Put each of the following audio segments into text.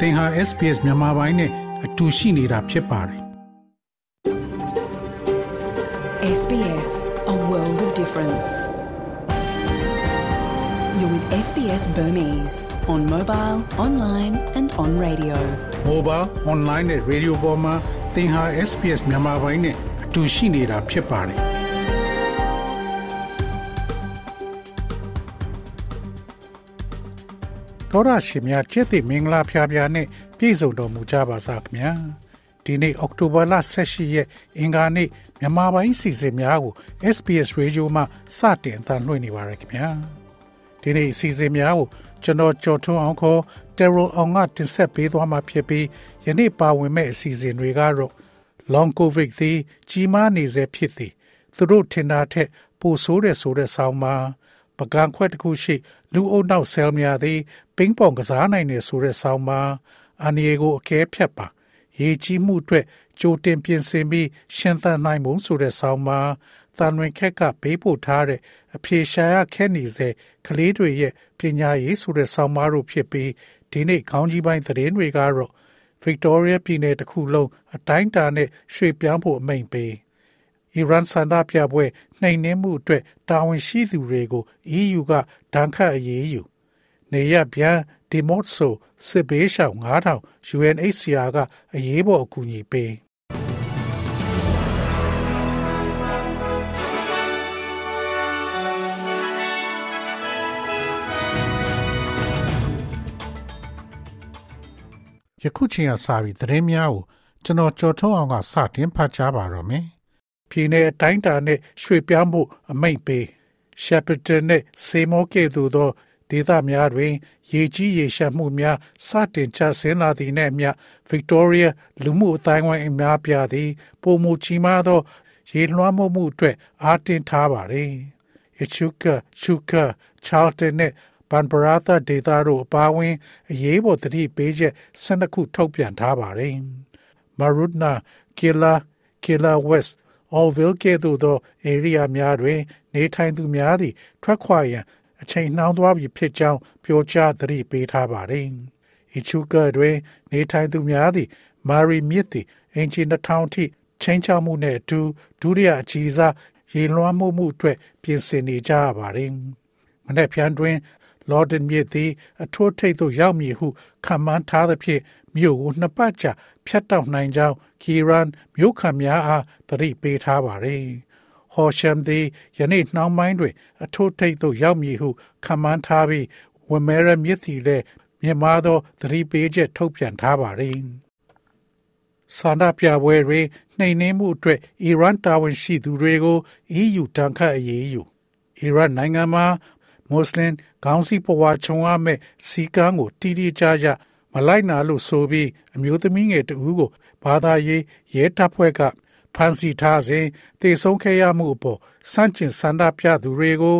သင်ဟာ SPS မြန်မာပိုင်းနဲ့အတူရှိနေတာဖြစ်ပါတယ်။ SBS A world of difference. You're with SBS Burmese on mobile, online and on radio. Mobile, online နဲ့ radio ပေါ်မှာသင်ဟာ SPS မြန်မာပိုင်းနဲ့အတူရှိနေတာဖြစ်ပါတယ်။ တော်ရရှိမြချစ်တဲ့မင်္ဂလာဖျားဖျားနဲ့ပြည့်စုံတော်မူကြပါစားခင်ဗျာဒီနေ့အောက်တိုဘာလ18ရက်အင်္ဂါနေ့မြန်မာပိုင်းစီစဉ်များကို SPS Radio မှစတင်အသံလွှင့်နေပါရခင်ဗျာဒီနေ့စီစဉ်များကိုကျွန်တော်ကြော်ထွန်းအောင်ခေါ် Terrell အောင်ကတင်ဆက်ပေးသွားမှာဖြစ်ပြီးယနေ့ပါဝင်မဲ့အစီအစဉ်တွေကတော့ Long COVID သည်ကြီးမားနေစေဖြစ်သည်သူတို့ထင်တာထက်ပိုဆိုးတဲ့ဆိုတဲ့ဆောင်းပါ ပကံခွက်တစ်ခုရှိလူအုပ်နောက်ဆဲလ်များသည်ပင်းပေါင်ကစားနိုင်တယ်ဆိုတဲ့ဆောင်းပါအန်ရီကိုအကဲဖြတ်ပါရေကြီးမှုအတွက်ကြိုတင်ပြင်ဆင်ပြီးရှင်းသန်နိုင်မှုဆိုတဲ့ဆောင်းပါတန်ဝင်ခက်ကဘေးပို့ထားတဲ့အဖြေရှာရခက်နေစေကလေးတွေရဲ့ပညာရေးဆိုတဲ့ဆောင်းပါတို့ဖြစ်ပြီးဒီနေ့ခေါင်းကြီးပိုင်းသတင်းတွေကတော့ Victoria ပြည်နယ်တစ်ခုလုံးအတိုင်းအတာနဲ့ရွှေ့ပြောင်းဖို့အမိန့်ပေး အီရန်ဆန္ဒပြပွဲနှိမ်နင်းမှုအတွက်တာဝန်ရှိသူတွေကို EU ကဒဏ်ခတ်အရေးယူနေရပြန်ဒီမော့ဆိုစစ်ဘေးရှောင်9000 UNHCR ကအရေးပေါ်အကူအညီပေးယခုချိန်ကစပြီးသတင်းများကိုကျွန်တော်ကြော်ထုံးအောင်ကစတင်ဖတ်ကြားပါတော့မယ်။ ပြည်내အတိုင်းအတာနဲ့ရွှေ့ပြောင်းဖို့အမိန့်ပေးရှက်ပတန်နဲ့စေမောကဲ့သို့သောဒေသများတွင် ရေကြီးရေရှမ်းမှုများစတင်ချဆင်းလာသည့်နှင့်အမျှ Victoria လူမှုအတိုင်းအဝိုင်းအများပြားသည်ပုံမူချီမားသောရေလွှမ်းမိုးမှုအတွက်အားတင်ထားပါသည်။ Echuca, Chuka, Charlton နဲ့ဘန်ပရာသာဒေတာတို့အပါအဝင်အရေးပေါ်တတိပေးချက်12ခုထုတ်ပြန်ထားပါတယ်။ Marudna, Killa, Killa West, Allville ကဲ့သို့သော area များတွင် နေထိုင်သူများသည့်ထွက်ခွာရန်အချိန်နှောင်းသွားပြီဖြစ်ကြောင်းပြောကြားသတိပေးထားပါတယ်။ Echuca တွင် နေထိုင်သူများသည့် Mari မြစ်သည်အင်ဂျီ2000ထိချင်းချောက်မှုနှင့်အတူဒုတိယအကြီးစားရေလွှမ်းမိုးမှုအတွက်ပြင်ဆင်နေကြရပါတယ်။မနေ့ဖြန်တွင်လော်ဒန်မြစ်သည် အထိုးထိပ်သို့ရောက်မည်ဟုခံမှန်းထားသဖြင့်မြို့ကိုနှစ်ပတ်ကြာဖြတ်တောက်နိုင်ကြောင်း ကီရန်မြို့ခံများအားသတိပေးထားပါသည်။ဟော်ရှမ်သည်ယနေ့နှောင်းပိုင်းတွင် အထိုးထိပ်သို့ရောက်မည်ဟုခံမှန်းထားပြီးဝမဲရမြစ်သည်လည်းမြန်မာသောသတိပေးချက်ထုတ်ပြန်ထားပါသည်။ဆန္ဒပြပွဲတွင်နှိမ်နင်းမှုအတွက်အီရန်တာဝန်ရှိသူတွေကို EU တန်ခတ်အရေးယူအီရန်နိုင်ငံမှာမွတ်စလင်ခေါင်းစည်းပွားခြုံရမဲ့စီကန်းကိုတီးတီးကြကြ မလိုက်နာလို့ဆိုပြီးအမျိုးသမီးငယ်တဦးကိုဘာသာရေးရဲတပ်ဖွဲ့ကဖမ်းဆီးထားစဉ်တေဆုံးခဲ့ရမှုအပေါ်စန့်ကျင်ဆန္ဒပြသူတွေကို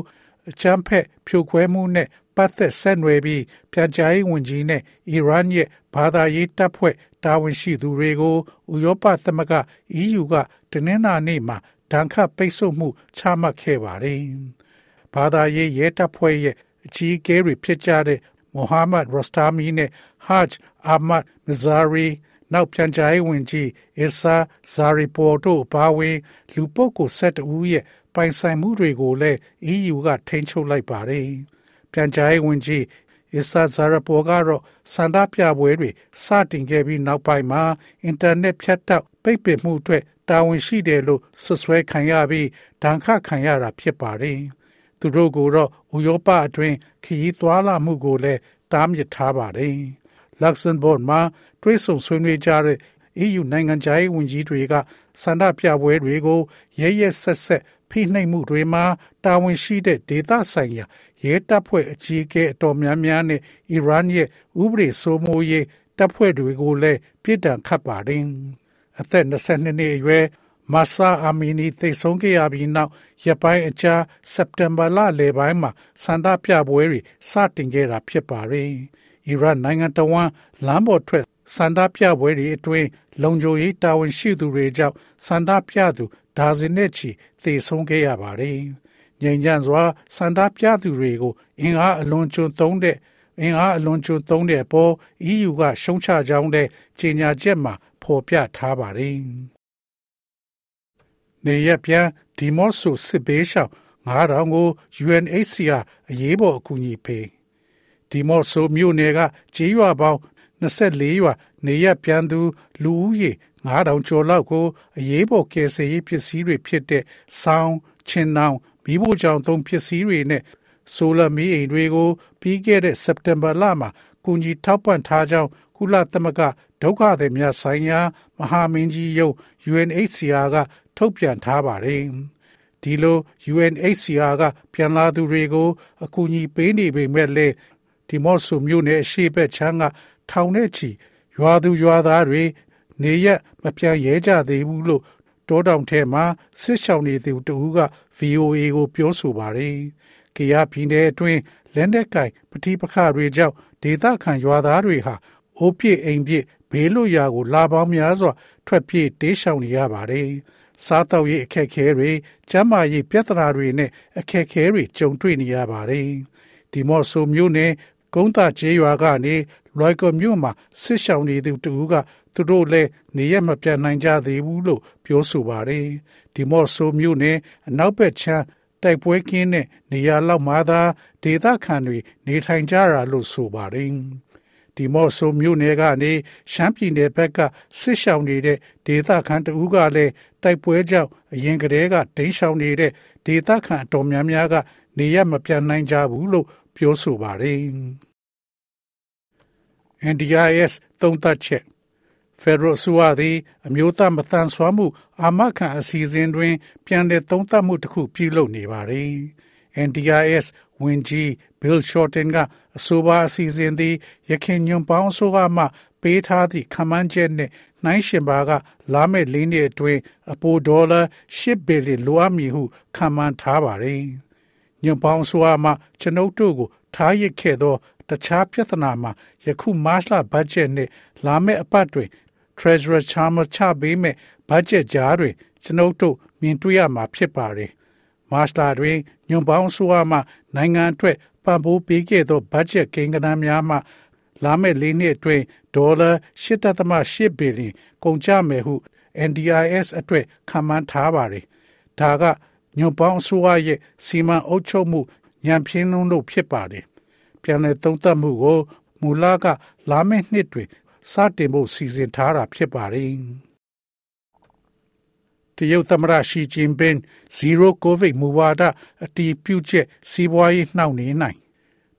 အချမ်းဖက်ဖြိုခွဲမှုနဲ့ပတ်သက်ဆက်နွယ်ပြီးပြန်ကြားရေးဝန်ကြီးနဲ့အီရန်ရဲ့ဘာသာရေးတပ်ဖွဲ့တာဝန်ရှိသူတွေကိုဥရောပသမဂ္ဂ EU ကတနင်္လာနေ့မှာဒဏ်ခတ်ပိတ်ဆို့မှုချမှတ်ခဲ့ပါတယ်။ဘာသာရေးရဲတပ်ဖွဲ့ရဲ့အကြီးအကဲတွေဖြစ်ကြတဲ့မိုဟာမက်ရော့စတာမီနဲ့ ဟတ်ဂျ်အာမတ်မဇာရီနောက်ပြန်ကြားရေးဝန်ကြီးအစ်ဆာဇာရီပေါ်တို့ပါဝင်လူပုဂ္ဂိုလ်၁၁ဦးရဲ့ပိုင်ဆိုင်မှုတွေကိုလည်း EU ကထိန်းချုပ်လိုက်ပါတယ်။ပြန်ကြားရေးဝန်ကြီးအစ်ဆာဇာရပေါ်ကတော့စန္ဒပြပွဲတွေစတင်ခဲ့ပြီးနောက်ပိုင်းမှာအင်တာနက်ဖြတ်တောက်ပိတ်ပင်မှုအတွက်တာဝန်ရှိတယ်လို့ဆွဆွဲခံရပြီးဒဏ်ခတ်ခံရတာဖြစ်ပါတယ်။သူတို့ကိုတော့ဥရောပအတွင်းခရီးသွားလာမှုကိုလည်းတားမြစ်ထားပါတယ်။ Luxembourg မှာတွဲဆုံဆွေးနွေးကြတဲ့ EU နိုင်ငံခြားရေးဝန်ကြီးတွေကဆန္ဒပြပွဲတွေကိုရဲရဲဆက်ဆက်ဖိနှိပ်မှုတွေမှာတာဝန်ရှိတဲ့ဒေသဆိုင်ရာရဲတပ်ဖွဲ့အကြီးအကဲအတော်များများနဲ့အီရန်ရဲ့ဥပဒေစိုးမိုးရေးတပ်ဖွဲ့တွေကိုလည်းပြစ်ဒဏ်ခတ်ပါတယ်။အသက်22နှစ်အရွယ်မဆာအာမီနီသိဆုံးခဲ့ရပြီးနောက်ရပိုင်းအကြာစက်တင်ဘာလလယ်ပိုင်းမှာစန္ဒပြပွဲတွေစတင်ခဲ့တာဖြစ်ပါတယ်။ အီရန်နိုင်ငံတော်ဝန်လမ်းပေါ်ထွက်စန္ဒပြပွဲတွေအတွင်းလုံခြုံရေးတာဝန်ရှိသူတွေကြောင့်စန္ဒပြသူဒါဇင်နဲ့ချီသေဆုံးခဲ့ရပါတယ်။ငြိမ်ချမ်းစွာစန္ဒပြသူတွေကိုအင်အားအလွန်ကျွံသုံးတဲ့အင်အားအလွန်ကျွသုံးတဲ့အပေါ် EU ကရှုံးချကြောင်းတဲ့ကြေညာချက်မှာဖော်ပြထားပါတယ်။နေရပြန်ဒီမော့ဆိုစစ်ဘေးရှောင်9000ကို UNHCR အရေးပေါ်အကူအညီပေး ဒီမော့ဆိုမြို့နယ်ကကြေးရွာပေါင်း24ရွာနေရပြန်သူလူဦးရေ9000ကျော်လောက်ကိုအရေးပေါ်ကယ်ဆယ်ရေးပစ္စည်းတွေဖြစ်တဲ့ဆောင်းချင်းနောင်မိဖို့ကြောင့်သုံးပစ္စည်းတွေနဲ့ဆိုလာမီးအိမ်တွေကိုပြီးခဲ့တဲ့စက်တင်ဘာလမှာကူညီထောက်ပံ့ထားကြောင်းကုလသမဂ္ဂဒုက္ခသည်များဆိုင်ရာမဟာမင်းကြီးရုံး UNHCR ကထုတ်ပြန်ထားပါတယ်။ဒီလို UNHCR ကပြန်လာသူတွေကိုအကူအညီပေးနေပေမဲ့လည်း ဒီမော့ဆူမြို့နယ်အရှိဘက်ချမ်းကထောင်နဲ့ချီရွာသူရွာသားတွေနေရက်မပြန်ရဲကြသေးဘူးလို့တောတောင်ထဲမှာစစ်ဆောင်နေသူတူက VOA ကိုပြောဆိုပါတယ်။ကေရပြည်နယ်အတွင်းလက်နက်ကင်ပဋိပက္ခတွေကြောင့်ဒေသခံရွာသားတွေဟာအိုးပြစ်အိမ်ပြစ်ဘေးလွတ်ရာကိုလာပေါင်းများစွာထွက်ပြေးတေးရှောင်နေရပါတယ်။စားတောက်ရေးအခက်အခဲတွေကျန်းမာရေးပြဿနာတွေနဲ့အခက်အခဲတွေကြုံတွေ့နေရပါတယ်။ဒီမော့ဆိုမျိုးနဲ့ ကုန်းတာကျေးရွာကနေလွိုက်ကော်မြို့မှာဆစ်ဆောင်နေသူတူကသူတို့လည်းနေရမပြတ်နိုင်ကြသေးဘူးလို့ပြောဆိုပါတယ်ဒီမော့ဆိုမြို့နယ်အနောက်ဘက်ခြမ်းတိုက်ပွဲကင်းတဲ့နေရာလောက်မှသာဒေသခံတွေနေထိုင်ကြတာလို့ဆိုပါတယ်ဒီမော့ဆိုမြို့နယ်ကနေရှမ်းပြည်နယ်ဘက်ကဆစ်ဆောင်နေတဲ့ဒေသခံတဦးကလည်းတိုက်ပွဲကြောင့်အရင်ကတည်းကဒိန်းဆောင်နေတဲ့ဒေသခံအတော်များများကနေရမပြတ်နိုင်ကြဘူးလို့ ပြောဆိုပါတယ်။ NDIS သုံးသပ်ချက် Federal အစိုးရသည်အမျိုးသားမတန်ဆွမ်းမှု အာမခံအစီအစဉ်တွင် ပြန်လည်သုံးသပ်မှုတစ်ခုပြုလုပ်နေပါသည် NDIS ဝန်ကြီး Bill Shorten ကအဆိုပါအစီအစဉ်သည်ရခိုင်ညွန်ပေါင်းဆိုကမှ ပေးထားသည့်ခမန်းချက်နှင့်နှိုင်းရှင်ပါက လာမယ့်လေးနှစ်အတွင်း အပိုဒေါ်လာ10ဘီလီလိုအပ်မည်ဟု ခန့်မှန်းထားပါသည် ညွန်ပေါင်းဆိုမှကျွန်ုပ်တို့ကို ထားရစ်ခဲ့သော တခြားပြဿနာမှာယခုမတ်လဘတ်ဂျက်နဲ့လာမယ့်အပတ်တွင် Treasurer Chalmers ချပေးမဲ့ဘတ်ဂျက်ကြားတွင် ကျွန်ုပ်တို့မြင်တွေ့ရမှာဖြစ်ပါတယ်။မတ်လတွင်ညွန်ပေါင်းဆိုမှနိုင်ငံအတွက်ပံ့ပိုးပေးခဲ့သောဘတ်ဂျက်ကိန်းဂဏန်းများမှလာမယ့်လေးနှစ်အတွင်းဒေါ်လာ8.8ဘီလီကုန်ကျမယ်ဟု NDIS အတွက်ခန့်မှန်းထားပါတယ်။ဒါက ညွန်ပေါင်းအစိုးရရဲ့စီမံအုပ်ချုပ်မှုညံပြင်းလုံးတို့ဖြစ်ပါတယ်။ပြန်လည်သုံးသပ်မှုကိုမူလကလာမယ့်နှစ်တွင်စတင်ဖို့စီစဉ်ထားတာဖြစ်ပါတယ်။တရုတ်သမ္မတရှီကျင်းပင်ဇီရိုကိုဗစ်မူဝါဒအတီးပြုချက်စီးပွားရေးနှောင့်နှေးနိုင်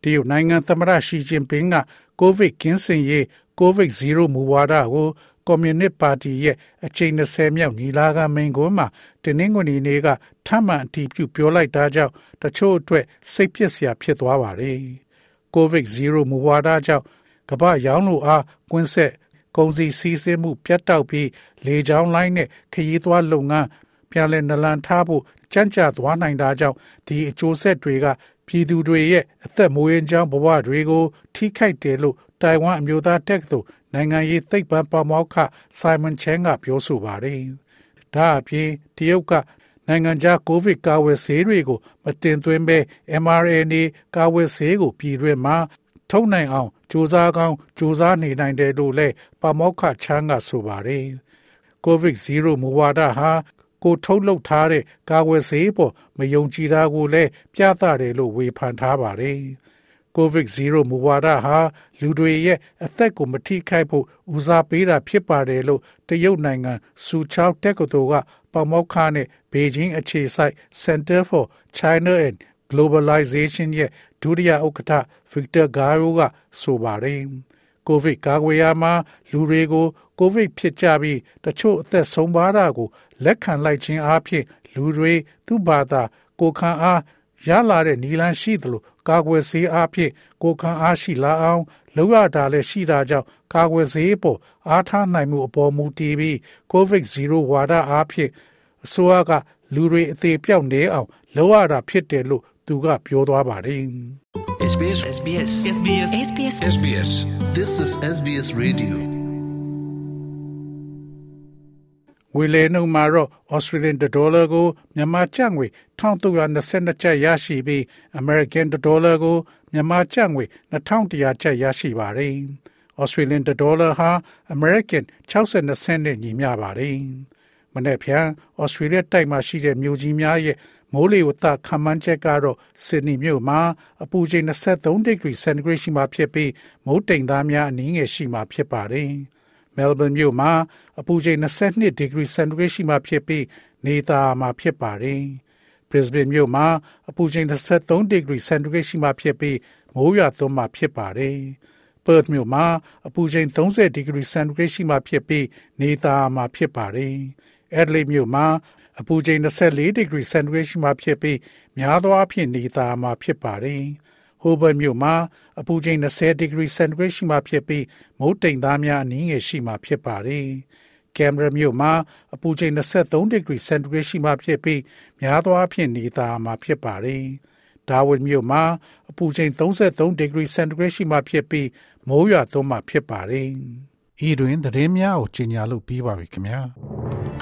တရုတ်နိုင်ငံသမ္မတရှီကျင်းပင်ကကိုဗစ်ကင်းစင်ရေးကိုဗစ်ဇီရိုမူဝါဒကို ကွန်မြူနစ်ပါတီရဲ့အချိန်20မြောက်ညီလာခံမိန့်ခွန်းမှာတင်းနှင်းကုန်နေ့ကထပ်မံအတည်ပြုပြောလိုက်တာကြောင့်တချို့အတွက်စိတ်ပျက်စရာဖြစ်သွားပါတယ်။ကိုဗစ်0မူဝါဒကြောင့်ကမ္ဘာရောင်းလို့အားကွင်းဆက်ကုန်စည်စီးဆင်းမှုပြတ်တောက်ပြီးလေကြောင်းလိုင်းနဲ့ခရီးသွားလုပ်ငန်းပြန်လည်နလန်ထားဖို့ကြံ့ကြာသွားနိုင်တာကြောင့်ဒီအကျိုးဆက်တွေကပြည်သူတွေရဲ့အသက်မွေးကြောင်းဘဝတွေကို ထိခိုက်တယ်လို့တိုင်ဝမ်အမျိုးသားတက္ကသိုလ် နိုင်ငံရေးသိပ္ပံပမောက္ခဆိုင်မန်ချန်ကပြောဆိုပါတယ်။ဒါအပြင်တရုတ်ကနိုင်ငံခြားကိုဗစ်ကာဝယ်ဆေးတွေကို မတင်သွင်းဘဲ mRNA ကာဝယ်ဆေးကိုပြည်တွင်းမှာထုတ်နိုင်အောင်စူးစမ်းကောင်းစူးစမ်းနေနိုင်တယ်လို့လည်းပမောက္ခချမ်းကဆိုပါတယ်။ COVID-0 မူဝါဒဟာကိုထုတ်လုပ်ထားတဲ့ကာဝယ်ဆေးပေါ်မယုံကြည်တာကိုလည်းပြသတယ်လို့ဝေဖန်ထားပါတယ်။ COVID-0 မူဝါဒဟာလူတွေရဲ့အသက်ကိုမထိခိုက်ဖို့ဦးစားပေးတာဖြစ်ပါတယ်လို့တရုတ်နိုင်ငံစူချောက်တက္ကသိုလ်ကပမောက္ခနဲ့ဘေဂျင်းအခြေစိုက် Center for China and Globalization ရဲ့ဒုတိယဥက္ကဋ္ဌဗစ်တာဂါရိုကဆိုပါတယ်။ကိုဗစ်ကာကွယ်ရာမှာလူတွေကိုကိုဗစ်ဖြစ်ကြပြီးတချို့အသက်ဆုံးပါတာကိုလက်ခံလိုက်ခြင်းအပြင်လူတွေသူ့ဘာသာကိုခံအားရလာတဲ့နီလန်းရှိသလို ကာကွယ်ဆေးအပြင်ကိုခံအားရှိလာအောင်လောက်ရတာလည်းရှိတာကြောင့်ကာကွယ်ဆေးပေါ်အားထားနိုင်မှုအပေါ်မူတည်ပြီး COVID-0 ဝါဒအဖြစ်အစိုးရကလူတွေအသေးပြောက်နေအောင်လုပ်ရတာဖြစ်တယ်လို့သူကပြောသွားပါတယ် SBS SBS SBS SBS SBS This is SBS Radio. ငွေလဲနှုန်းမှာတော့ Australian dollar ကိုမြန်မာကျပ်ငွေ1322ကျပ်ရရှိပြီး American dollar ကိုမြန်မာကျပ်ငွေ2100ကျပ်ရရှိပါတယ်။ Australian dollar ဟာ American 62စနစ်နဲ့ညီမျှပါတယ်။မနေ့ဖြန်ဩစတြေးလျတိုက်မှာရှိတဲ့မြို့ကြီးများရဲ့မိုးလေဝသခန့်မှန်းချက်ကတော့ဆစ်ဒနီမြို့မှာအပူချိန်23ဒီဂရီစင်တီဂရိတ်ရှိမှဖြစ်ပြီးမိုးတိမ်သားများအနည်းငယ်ရှိမှဖြစ်ပါတယ်။ မဲလ်ဘန်မြို့မှာအပူချိန်22ဒီဂရီစင်တီဂရိတ်ရှိမှဖြစ်ပြီးနေသားမှာဖြစ်ပါတယ်။ Brisbane မြို့မှာအပူချိန်23ဒီဂရီစင်တီဂရိတ်ရှိမှဖြစ်ပြီးမိုးရွာသွန်းမှဖြစ်ပါတယ်။ Perth မြို့မှာအပူချိန်30ဒီဂရီစင်တီဂရိတ်ရှိမှဖြစ်ပြီးနေသားမှာဖြစ်ပါတယ်။ Adelaide မြို့မှာအပူချိန်24ဒီဂရီစင်တီဂရိတ်ရှိမှဖြစ်ပြီးများသောအားဖြင့်နေသားမှာဖြစ်ပါတယ်။ Hobart မြို့မှာအပူချိန်20ဒီဂရီစင်တီဂရိတ်ရှိမှဖြစ်ပြီးမိုးတိမ်သားများအနည်းငယ်ရှိမှဖြစ်ပါတယ်။ Canberra မြို့မှာအပူချိန်23ဒီဂရီစင်တီဂရိတ်ရှိမှဖြစ်ပြီးများသောအားဖြင့်နေသားမှာဖြစ်ပါတယ်။ Darwin မြို့မှာအပူချိန်33ဒီဂရီစင်တီဂရိတ်ရှိမှဖြစ်ပြီးမိုးရွာသွန်းမှဖြစ်ပါတယ်။ဤတွင်သတင်းများကိုကြီးညာလို့ပြီးပါပြီခင်ဗျာ။